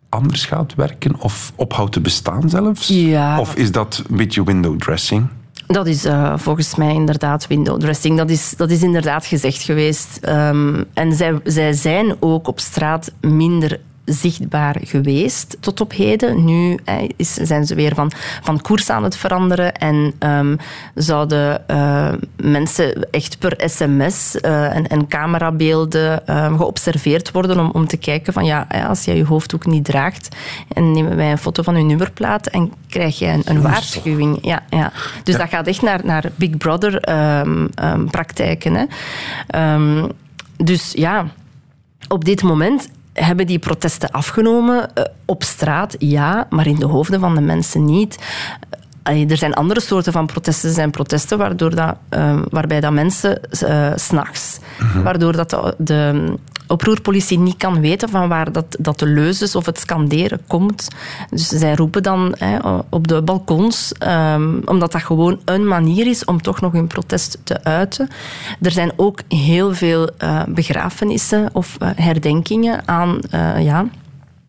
anders gaat werken of ophoudt te bestaan zelfs? Ja. Of is dat een beetje window dressing? Dat is eh, volgens mij inderdaad window dressing. Dat is, dat is inderdaad gezegd geweest. Ehm, en zij, zij zijn ook op straat minder zichtbaar geweest tot op heden. Nu hè, is, zijn ze weer van, van koers aan het veranderen en ehm, zouden eh, mensen echt per sms eh, en, en camerabeelden ehm, geobserveerd worden om, om te kijken van ja, als jij je hoofddoek niet draagt en nemen wij een foto van je nummerplaat en krijg je een, een waarschuwing. Ja, ja. Dus dat gaat echt naar, naar Big Brother ehm, praktijken. Hè. Dus ja, op dit moment hebben die protesten afgenomen. Eh, op straat, ja, maar in de hoofden van de mensen niet. Er zijn andere soorten van protesten. Er zijn protesten waardoor dat, ehm, waarbij dat mensen uh, s'nachts, waardoor dat de, de oproerpolitie niet kan weten van waar dat, dat de leuzes of het scanderen komt. Dus zij roepen dan hè, op de balkons, ehm, omdat dat gewoon een manier is om toch nog hun protest te uiten. Er zijn ook heel veel uh, begrafenissen of uh, herdenkingen aan uh, ja,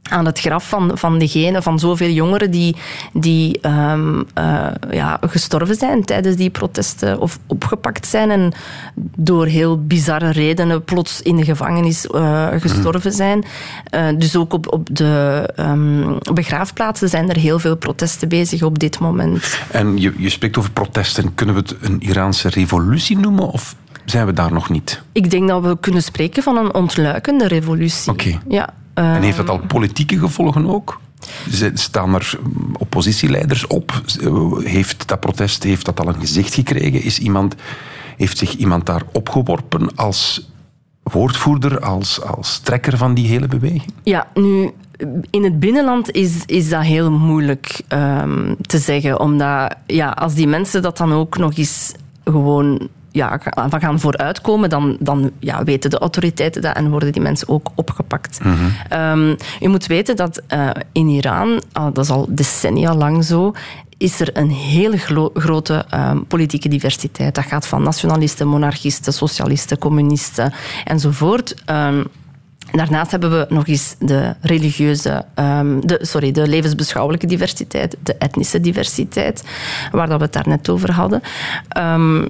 aan het graf van, van degene, van zoveel jongeren die, die um, uh, ja, gestorven zijn tijdens die protesten of opgepakt zijn en door heel bizarre redenen plots in de gevangenis uh, gestorven zijn. Uh, dus ook op, op de um, begraafplaatsen zijn er heel veel protesten bezig op dit moment. En je, je spreekt over protesten. Kunnen we het een Iraanse revolutie noemen of zijn we daar nog niet? Ik denk dat we kunnen spreken van een ontluikende revolutie. Oké. Okay. Ja. En heeft dat al politieke gevolgen ook? Staan er oppositieleiders op? Heeft dat protest heeft dat al een gezicht gekregen? Is iemand, heeft zich iemand daar opgeworpen als woordvoerder, als, als trekker van die hele beweging? Ja, nu, in het binnenland is, is dat heel moeilijk um, te zeggen. Omdat ja, als die mensen dat dan ook nog eens gewoon ja, van gaan vooruitkomen, dan, dan ja, weten de autoriteiten dat en worden die mensen ook opgepakt. Mm -hmm. um, je moet weten dat uh, in Iran, uh, dat is al decennia lang zo, is er een hele grote um, politieke diversiteit. Dat gaat van nationalisten, monarchisten, socialisten, communisten enzovoort. Um, Daarnaast hebben we nog eens de religieuze, um, de, sorry, de levensbeschouwelijke diversiteit, de etnische diversiteit, waar dat we het daarnet over hadden. Um,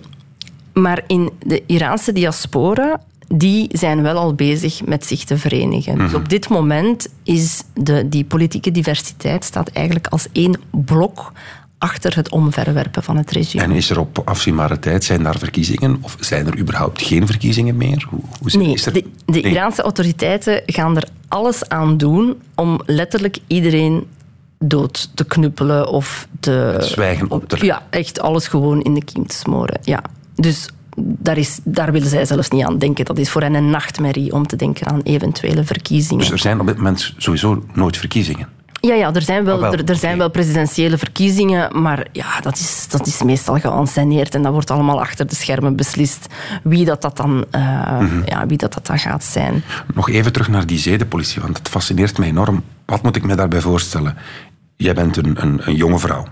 maar in de Iraanse diaspora, die zijn wel al bezig met zich te verenigen. Mm -hmm. Dus op dit moment is de, die politieke diversiteit staat eigenlijk als één blok achter het omverwerpen van het regime. En is er op afzienbare tijd, zijn daar verkiezingen of zijn er überhaupt geen verkiezingen meer? Hoe, hoe nee, is er... de, de nee. Iraanse autoriteiten gaan er alles aan doen om letterlijk iedereen dood te knuppelen of te... Het zwijgen op te Ja, echt alles gewoon in de kiem te smoren. Ja. Dus daar, is, daar willen zij zelfs niet aan denken. Dat is voor hen een nachtmerrie om te denken aan eventuele verkiezingen. Dus er zijn op dit moment sowieso nooit verkiezingen? Ja, ja er, zijn wel, oh, wel er, er, zijn wel presidentiële verkiezingen, maar ja, dat, is, dat is meestal geanceneerd en dat wordt allemaal achter de schermen beslist wie dat, dat, dan, uh, mm -hmm. ja, wie dat, dat dan gaat zijn. Nog even terug naar die zedenpolitie, want het fascineert mij enorm. Wat moet ik me daarbij voorstellen? Jij bent een, een, een jonge vrouw.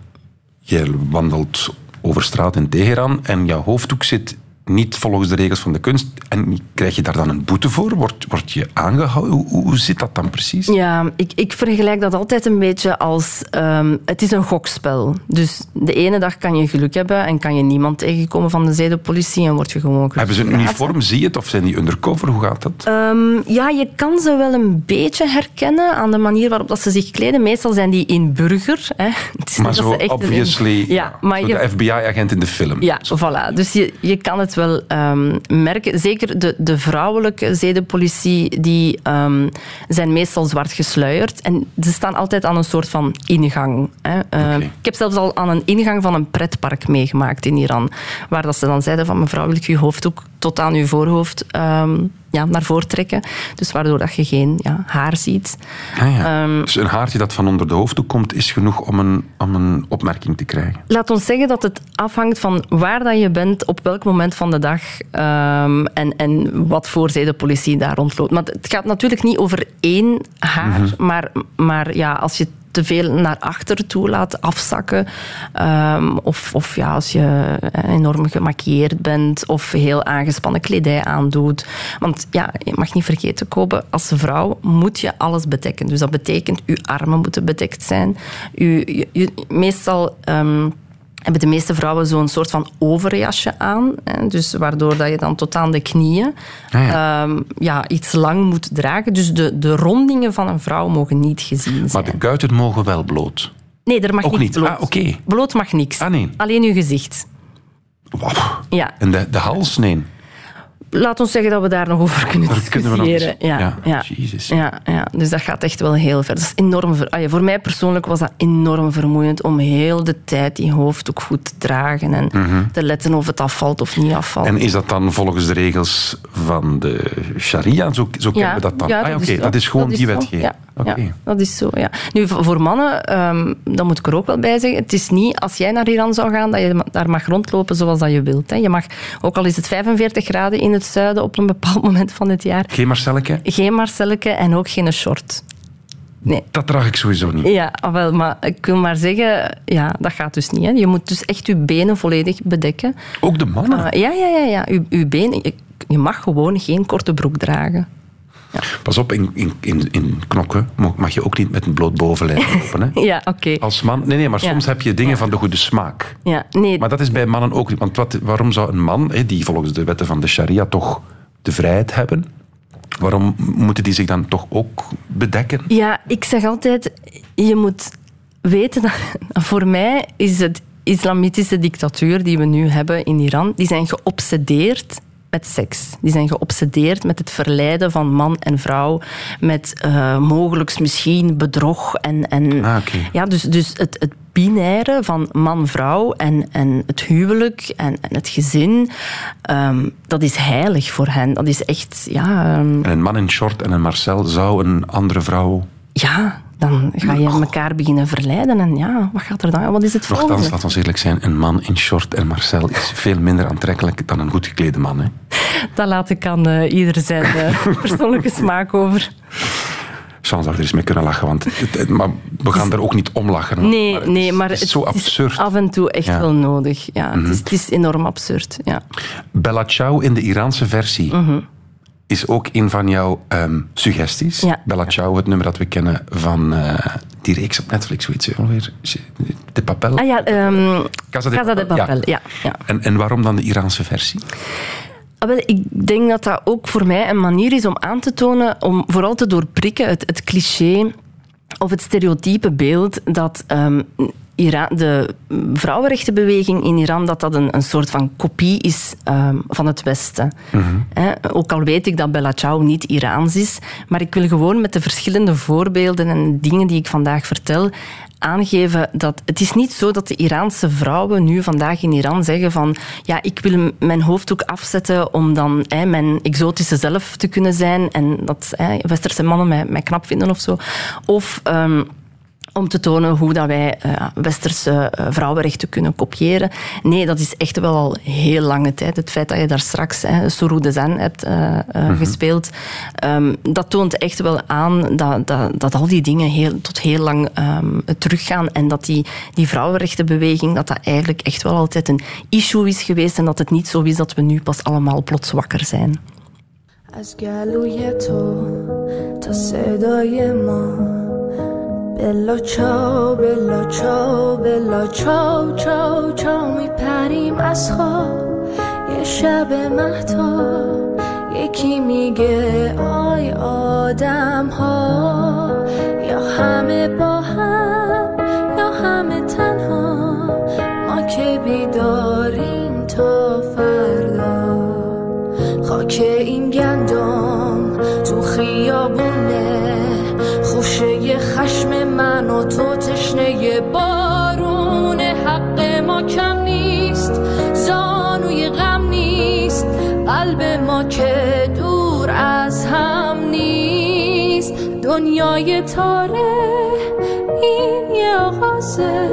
Je wandelt over straat in Teheran en jouw hoofddoek zit niet volgens de regels van de kunst. En krijg je daar dan een boete voor? Word, word je aangehouden? Hoe, hoe zit dat dan precies? Ja, ik, ik vergelijk dat altijd een beetje als... Um, het is een gokspel. Dus de ene dag kan je geluk hebben en kan je niemand tegenkomen van de zedenpolitie en word je gewoon Hebben ze een uniform? Zie je het? Of zijn die undercover? Hoe gaat dat? Um, ja, je kan ze wel een beetje herkennen aan de manier waarop dat ze zich kleden. Meestal zijn die in burger. Hè. <laughs> maar zo obviously... Een, ja, maar je, de FBI-agent in de film. Ja, zo. voilà. Dus je, je kan het wel um, merken. Zeker de, de vrouwelijke zedenpolitie, die um, zijn meestal zwart gesluierd. En ze staan altijd aan een soort van ingang. Hè. Uh, okay. Ik heb zelfs al aan een ingang van een pretpark meegemaakt in Iran. Waar dat ze dan zeiden van mevrouw, wil ik uw hoofddoek tot aan uw voorhoofd um, ja, naar voren trekken. Dus waardoor dat je geen ja, haar ziet. Ah ja. um, dus een haartje dat van onder de hoofddoek komt, is genoeg om een, om een opmerking te krijgen? Laat ons zeggen dat het afhangt van waar dat je bent, op welk moment van de dag um, en, en wat voor zedenpolitie daar rondloopt. Maar het gaat natuurlijk niet over één haar, mm -hmm. maar, maar ja, als je te veel naar achter toe laat afzakken. Um, of, of ja, als je enorm gemaquilleerd bent of heel aangespannen kledij aandoet. Want ja, je mag niet vergeten, Kobe, als vrouw moet je alles bedekken. Dus dat betekent, je armen moeten bedekt zijn. U, meestal... Um, hebben de meeste vrouwen zo'n soort van overjasje aan. Hè, dus waardoor dat je dan tot aan de knieën Ah, ja. ja, iets lang moet dragen. Dus de, de rondingen van een vrouw mogen niet gezien Maar zijn. de kuiten mogen wel bloot. Nee, er mag Ook niks niet. bloot. Ah, oké. Bloot mag niks. Ah, nee. Alleen uw gezicht. Wauw. Ja. En de, de hals, nee. Laat ons zeggen dat we daar nog over kunnen Daar kunnen we nog discussiëren. eens- ja, ja, ja. Ja, ja, dus dat gaat echt wel heel ver. Dat is enorm ver... ah voor mij persoonlijk was dat enorm vermoeiend om heel de tijd die hoofddoek goed te dragen en te letten of het afvalt of niet afvalt. Mhm. En is dat dan volgens de regels van de sharia? Zo, zo kennen we dat dan? ja, ah, oké. zo. Dat is gewoon Dat die wetgeving. Ja, dat is zo, ja. Nu, voor mannen, ehm dat moet ik er ook wel bij zeggen, het is niet als jij naar Iran zou gaan dat je daar mag rondlopen zoals dat je wilt. Hè. Je mag, ook al is het 45 graden in het zuiden op een bepaald <laughs> moment van het jaar, Geen Marcelleke? geen marcelleke en ook geen short. Nee. Dat draag ik sowieso niet. Ja, wel, maar ik wil maar zeggen, ja, dat gaat dus niet. Hè. Je moet dus echt je benen volledig bedekken. Ook de mannen. Ah, ja, ja, ja, ja. Je, je benen, je, je mag gewoon geen korte broek dragen. Pas op, in, in, in, in knokken mag je ook niet met een bloot bovenlijf <laughs> lopen. Hè? Ja, oké. Als man, nee, nee, maar soms heb je dingen van de goede smaak. Ja, nee, Maar dat is bij mannen ook niet. Want wat, waarom zou een man, hè, die volgens de wetten van de sharia toch de vrijheid hebben, waarom moeten die zich dan toch ook bedekken? Ja, ik zeg altijd, je moet weten dat <laughs> voor mij is het islamitische dictatuur die we nu hebben in Iran, die zijn geobsedeerd met seks. Die zijn geobsedeerd met het verleiden van man en vrouw, met mogelijk misschien bedrog en... en Ah, ja, dus, dus het, het binaire van man-vrouw en, en het huwelijk en, en het gezin, ehm, dat is heilig voor hen. Dat is echt, ja... ehm, En een man in short en een Marcel zou een andere vrouw... ja, dan ga je elkaar beginnen verleiden. En ja, wat gaat er dan? Wat is het volgende? laat ons eerlijk zijn, een man in short en Marcel is veel minder aantrekkelijk dan een goed geklede man. Hè? Dat laat ik aan eh, ieder zijn eh, <laughs> persoonlijke smaak over. Dat we er eens mee kunnen lachen, want het, maar we gaan er ook niet om lachen. Nee, het nee, is- maar het is zo absurd. af en toe echt Ja. wel nodig. Ja, het, is, het is enorm absurd. Ja. Bella Ciao in de Iraanse versie is ook een van jouw ehm, suggesties. Ja. Bella Ciao, het nummer dat we kennen van eh, die reeks op Netflix, weet je alweer? De Papel? Ah ja, ehm Casa de Casa de Papel, ja. Papel. Ja. Ja, En, en waarom dan de Iraanse versie? Ah, wel, ik denk dat dat ook voor mij een manier is om aan te tonen, om vooral te doorprikken het, het cliché of het stereotype beeld dat ehm, Iran, de vrouwenrechtenbeweging in Iran dat dat een, een soort van kopie is ehm, van het Westen. Hè, ook al weet ik dat Bella Ciao niet Iraans is, maar ik wil gewoon met de verschillende voorbeelden en dingen die ik vandaag vertel aangeven dat het is niet zo dat de Iraanse vrouwen nu vandaag in Iran zeggen van ja, ik wil mijn hoofddoek afzetten om dan hè, mijn exotische zelf te kunnen zijn en dat hè, westerse mannen mij, mij knap vinden of zo. Of... ehm, om te tonen hoe dat wij eh, westerse eh, vrouwenrechten kunnen kopiëren. Nee, dat is echt wel al heel lange tijd. Het feit dat je daar straks hè, Sourou de Zen hebt eh, eh, gespeeld, ehm, dat toont echt wel aan dat, dat, dat al die dingen heel, tot heel lang ehm, teruggaan en dat die, die vrouwenrechtenbeweging, dat dat eigenlijk echt wel altijd een issue is geweest en dat het niet zo is dat we nu pas allemaal plots wakker zijn. از گلوی تو تا صدای ما بلا چاو بلا چاو بلا چاو چاو چاو میپریم از خواب. یه شب مهتاب یکی میگه آی آدم ها یا همه با هم یا همه تنها. ما که بیداریم تا فردا. خاک این گندم تو خیابونه خشم من و تو تشنه بارون حق ما کم نیست زانوی غم نیست قلب ما که دور از هم نیست. دنیای تاره این یه آغازه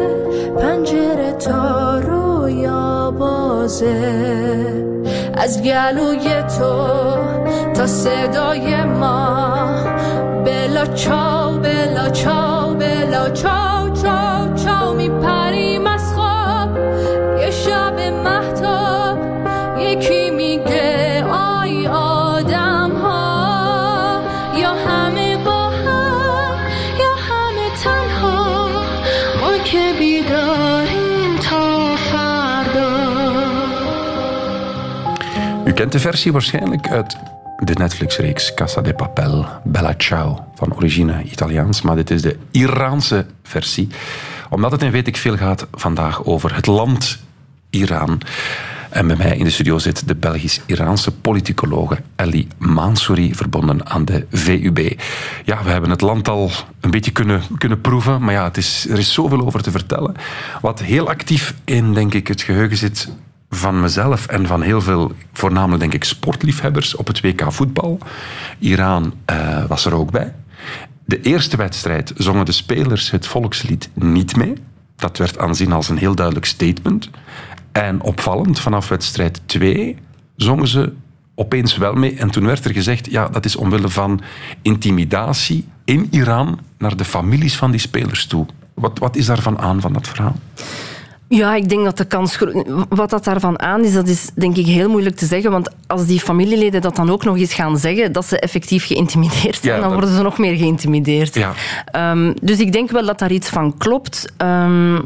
پنجره تا رویا بازه از گلوی تو تا صدای ما بلا چاو چاو به لاچاو چاو چاو میپریم از خواب. یه شب محتاب یکی میگه آی آدم ها یا همه با هم یا همه تنها. ما که بیداریم تا فردا. U kent de versie waarschijnlijk uit de Netflix-reeks Casa de Papel, Bella Ciao, van origine Italiaans. Maar dit is de Iraanse versie. Omdat het in Weet ik Veel gaat vandaag over het land Iran. En bij mij in de studio zit de Belgisch-Iraanse politicologe Ellie Mansouri, verbonden aan de VUB. Ja, we hebben het land al een beetje kunnen, kunnen proeven, maar ja, het is, er is zoveel over te vertellen. Wat heel actief in, denk ik, het geheugen zit van mezelf en van heel veel, voornamelijk denk ik, sportliefhebbers op het WK voetbal. Iran eh, was er ook bij. De eerste wedstrijd zongen de spelers het volkslied niet mee. Dat werd aanzien als een heel duidelijk statement. En opvallend, vanaf wedstrijd 2 zongen ze opeens wel mee. En toen werd er gezegd, ja, dat is omwille van intimidatie in Iran naar de families van die spelers toe. Wat, wat is daarvan aan, van dat verhaal? Ja, ik denk dat de kans... Wat dat daarvan aan is, dat is denk ik heel moeilijk te zeggen. Want als die familieleden dat dan ook nog eens gaan zeggen, dat ze effectief geïntimideerd zijn, Ja, dan worden ze nog meer geïntimideerd. Ja. Ehm, dus ik denk wel dat daar iets van klopt. Ehm,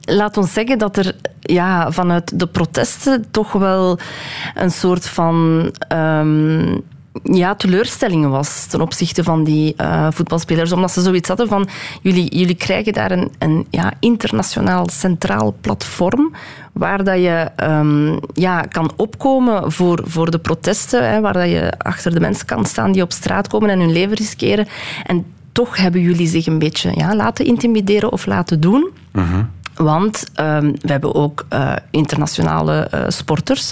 laat ons zeggen dat er ja, vanuit de protesten toch wel een soort van ehm, ja, teleurstelling was ten opzichte van die eh, voetbalspelers. Omdat ze zoiets hadden van, jullie, jullie krijgen daar een, een ja, internationaal centraal platform waar dat je ehm, ja, kan opkomen voor, voor de protesten, hè, waar dat je achter de mensen kan staan die op straat komen en hun leven riskeren. En toch hebben jullie zich een beetje ja, laten intimideren of laten doen. Want ehm, we hebben ook eh, internationale eh, sporters.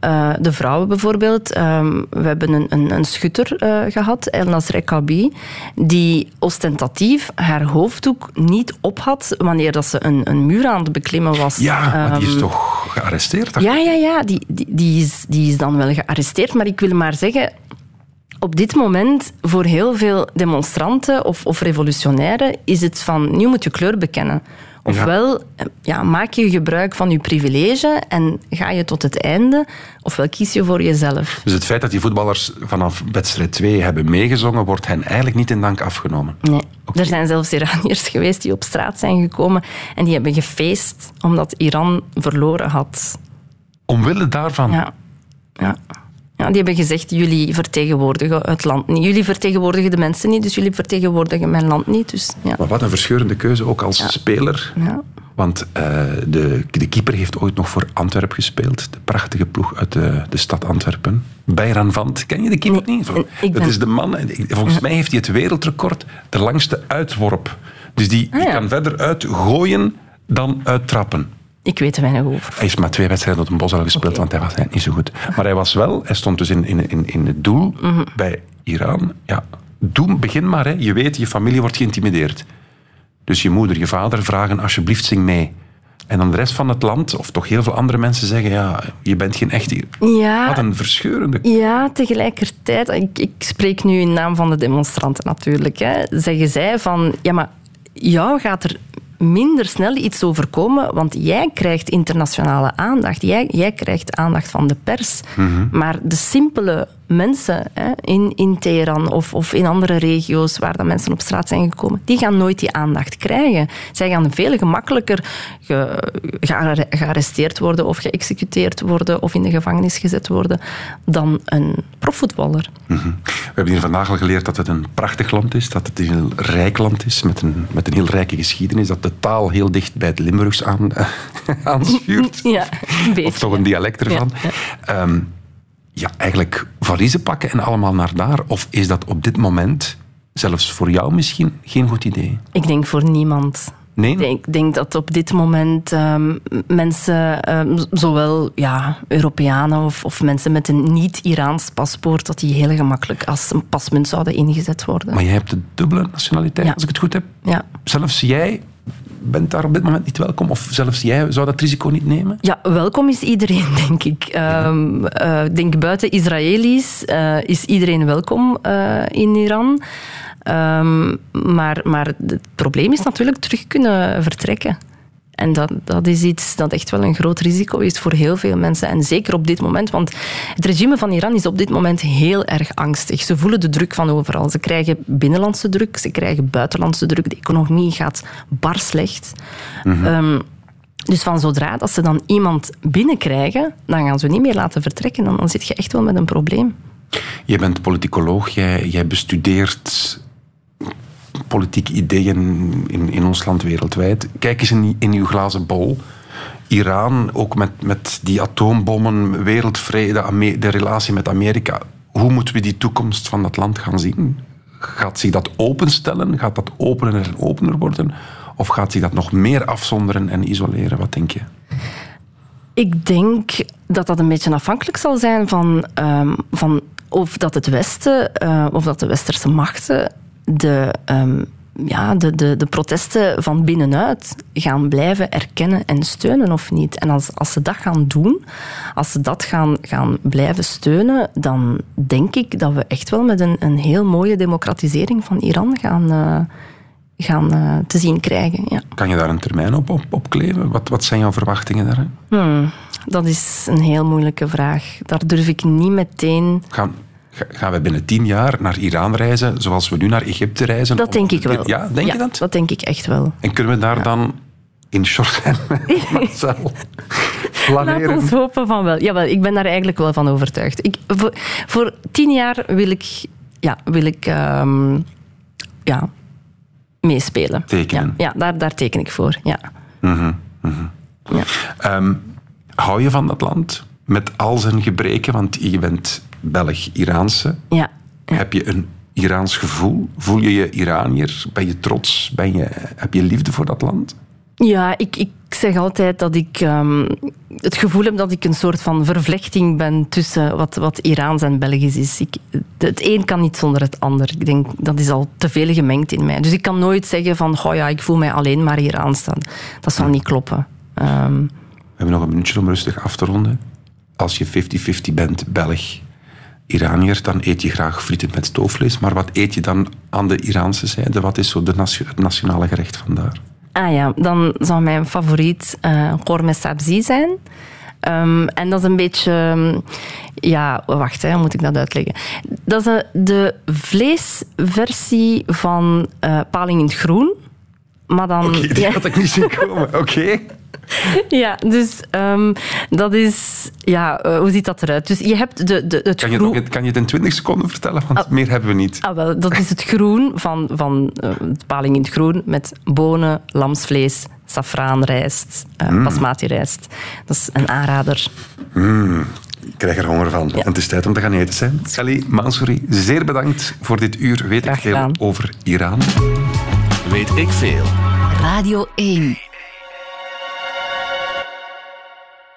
Eh, de vrouwen bijvoorbeeld. Ehm, we hebben een, een, een schutter eh, gehad, Elnas Rekabi, die ostentatief haar hoofddoek niet op had wanneer dat ze een, een muur aan het beklimmen was. Ja, maar die is Ehm, toch gearresteerd? ja, ja, ja. Die, die, die, is, die is dan wel gearresteerd. Maar ik wil maar zeggen, op dit moment voor heel veel demonstranten of, of revolutionairen is het van, nu moet je kleur bekennen. Ofwel eh, ja, maak je gebruik van je privilege en ga je tot het einde, ofwel kies je voor jezelf. Dus het feit dat die voetballers vanaf wedstrijd 2 hebben meegezongen, wordt hen eigenlijk niet in dank afgenomen. Nee. Er zijn zelfs Iraniërs <laughs> geweest die op straat zijn gekomen en die hebben gefeest omdat Iran verloren had. Omwille daarvan. Ja. Ja. Ja, die hebben gezegd, jullie vertegenwoordigen het land niet. Jullie vertegenwoordigen de mensen niet, dus jullie vertegenwoordigen mijn land niet. Dus, ja. Maar wat een verscheurende keuze, ook als speler. Ja. Want eh, de, de keeper heeft ooit nog voor Antwerpen gespeeld. De prachtige ploeg uit de, de stad Antwerpen. Bayran Vant. Ken je de keeper niet? Zo, Dat ben- is de man, en volgens mij heeft hij het wereldrecord, de langste uitworp. Dus die, die Ah, ja. kan verder uitgooien dan uittrappen. Ik weet er weinig over. Hij heeft maar twee wedstrijden op een bos al gespeeld, want hij was eigenlijk niet zo goed. Maar hij was wel, hij stond dus in, in, in, in het doel Mhm. bij Iran. Ja, doe, begin maar. Hè. Je weet, je familie wordt geïntimideerd. Dus je moeder, je vader vragen alsjeblieft zing mee. En dan de rest van het land, of toch heel veel andere mensen zeggen, ja, je bent geen echte... Ja. Wat een verscheurende... Ja, tegelijkertijd, ik, ik spreek nu in naam van de demonstranten natuurlijk, hè, zeggen zij van, ja, maar jou gaat er minder snel iets overkomen, want jij krijgt internationale aandacht. Jij, jij krijgt aandacht van de pers. Maar de simpele mensen hè, in, in Teheran of, of in andere regio's waar dat mensen op straat zijn gekomen, die gaan nooit die aandacht krijgen. Zij gaan veel gemakkelijker ge, gearre- gearresteerd worden of geëxecuteerd worden of in de gevangenis gezet worden dan een profvoetballer. Mhm. We hebben hier vandaag al geleerd dat het een prachtig land is, dat het een heel rijk land is, met een, met een heel rijke geschiedenis, dat de taal heel dicht bij het Limburgs aan, <laughs> aanschuurt. Ja, een beetje. Of toch een dialect ervan. Ja, Ehm, ja, eigenlijk valiezen pakken en allemaal naar daar? Of is dat op dit moment, zelfs voor jou misschien, geen goed idee? Ik denk voor niemand. Nee? Ik denk, denk dat op dit moment ehm, mensen, ehm, zowel ja, Europeanen of, of mensen met een niet-Iraans paspoort, dat die heel gemakkelijk als een pasmunt zouden ingezet worden. Maar jij hebt de dubbele nationaliteit, Ja. als ik het goed heb. Ja. Zelfs jij bent daar op dit moment niet welkom? Of zelfs jij zou dat risico niet nemen? Ja, welkom is iedereen, <laughs> denk ik. Ehm, eh, denk buiten Israëli's eh, is iedereen welkom eh, in Iran. Ehm, maar, maar het probleem is natuurlijk terug kunnen vertrekken. En dat, dat is iets dat echt wel een groot risico is voor heel veel mensen. En zeker op dit moment, want het regime van Iran is op dit moment heel erg angstig. Ze voelen de druk van overal. Ze krijgen binnenlandse druk, ze krijgen buitenlandse druk. De economie gaat bar slecht. Ehm, Dus van zodra dat ze dan iemand binnenkrijgen, dan gaan ze niet meer laten vertrekken. Dan, dan zit je echt wel met een probleem. Je bent politicoloog, jij, jij bestudeert politieke ideeën in, in ons land wereldwijd. Kijk eens in, in uw glazen bol. Iran, ook met, met die atoombommen, wereldvrede, de relatie met Amerika. Hoe moeten we die toekomst van dat land gaan zien? Gaat zich dat openstellen? Gaat dat opener en opener worden? Of gaat zich dat nog meer afzonderen en isoleren? Wat denk je? Ik denk dat dat een beetje afhankelijk zal zijn van, ehm, van of dat het Westen, eh, of dat de westerse machten de, ehm, ja, de, de, de protesten van binnenuit gaan blijven erkennen en steunen of niet. En als, als ze dat gaan doen, als ze dat gaan, gaan blijven steunen, dan denk ik dat we echt wel met een, een heel mooie democratisering van Iran gaan, eh, gaan eh, te zien krijgen. Ja. Kan je daar een termijn op, op, op kleven? Wat, wat zijn jouw verwachtingen daar? Hmm, dat is een heel moeilijke vraag. Daar durf ik niet meteen. Gaan, ga- gaan we binnen tien jaar naar Iran reizen, zoals we nu naar Egypte reizen? Dat denk ik wel. Ja, denk Ja, je dat? Dat denk ik echt wel. En kunnen we daar dan in short <laughs> en <laughs> Marcel Laat ons hopen van wel. Jawel, ik ben daar eigenlijk wel van overtuigd. Ik, voor, voor tien jaar wil ik, ja, wil ik ehm, ja, meespelen. Tekenen. Ja, ja daar, daar teken ik voor. Ja. Mhm, mhm. Ja. Ehm, hou je van dat land? Met al zijn gebreken, want je bent Belg-Iraanse. Ja. Heb je een Iraans gevoel? Voel je je Iranier? Ben je trots? Ben je, heb je liefde voor dat land? Ja, ik, ik zeg altijd dat ik ehm, het gevoel heb dat ik een soort van vervlechting ben tussen wat, wat Iraans en Belgisch is. Ik, het een kan niet zonder het ander. Ik denk dat is al te veel gemengd in mij. Dus ik kan nooit zeggen van, oh ja, ik voel mij alleen maar Iraans. Dat, dat zal niet kloppen. Ehm, We hebben nog een minuutje om rustig af te ronden. Als je 50-50 bent, Belg, Iranier, dan eet je graag frieten met stoofvlees. Maar wat eet je dan aan de Iraanse zijde? Wat is zo de nation- het nationale gerecht vandaar? Ah ja, dan zou mijn favoriet korme sabzi zijn. Ehm, en dat is een beetje... ehm, Ja, wacht, hè, hoe moet ik dat uitleggen? Dat is eh, de vleesversie van eh, paling in het groen. Maar dan... Oké, die ja, had ik niet zien komen. Oké. <laughs> <laughs> ja, dus ehm, dat is... Ja, eh, hoe ziet dat eruit? Dus je hebt de, de, het Kan je, groen... nog, kan je het in 20 seconden vertellen? Want meer hebben we niet. Ah, wel, dat is het groen van, van eh, de paling in het groen met bonen, lamsvlees, safraanrijst, eh Mm. basmati-rijst. Dat is een aanrader. Mm, ik krijg er honger van. En het is tijd om te gaan eten. Zijn. Sally Mansouri, zeer bedankt voor dit uur. Weet ik veel over Iran. Weet ik veel. Radio 1.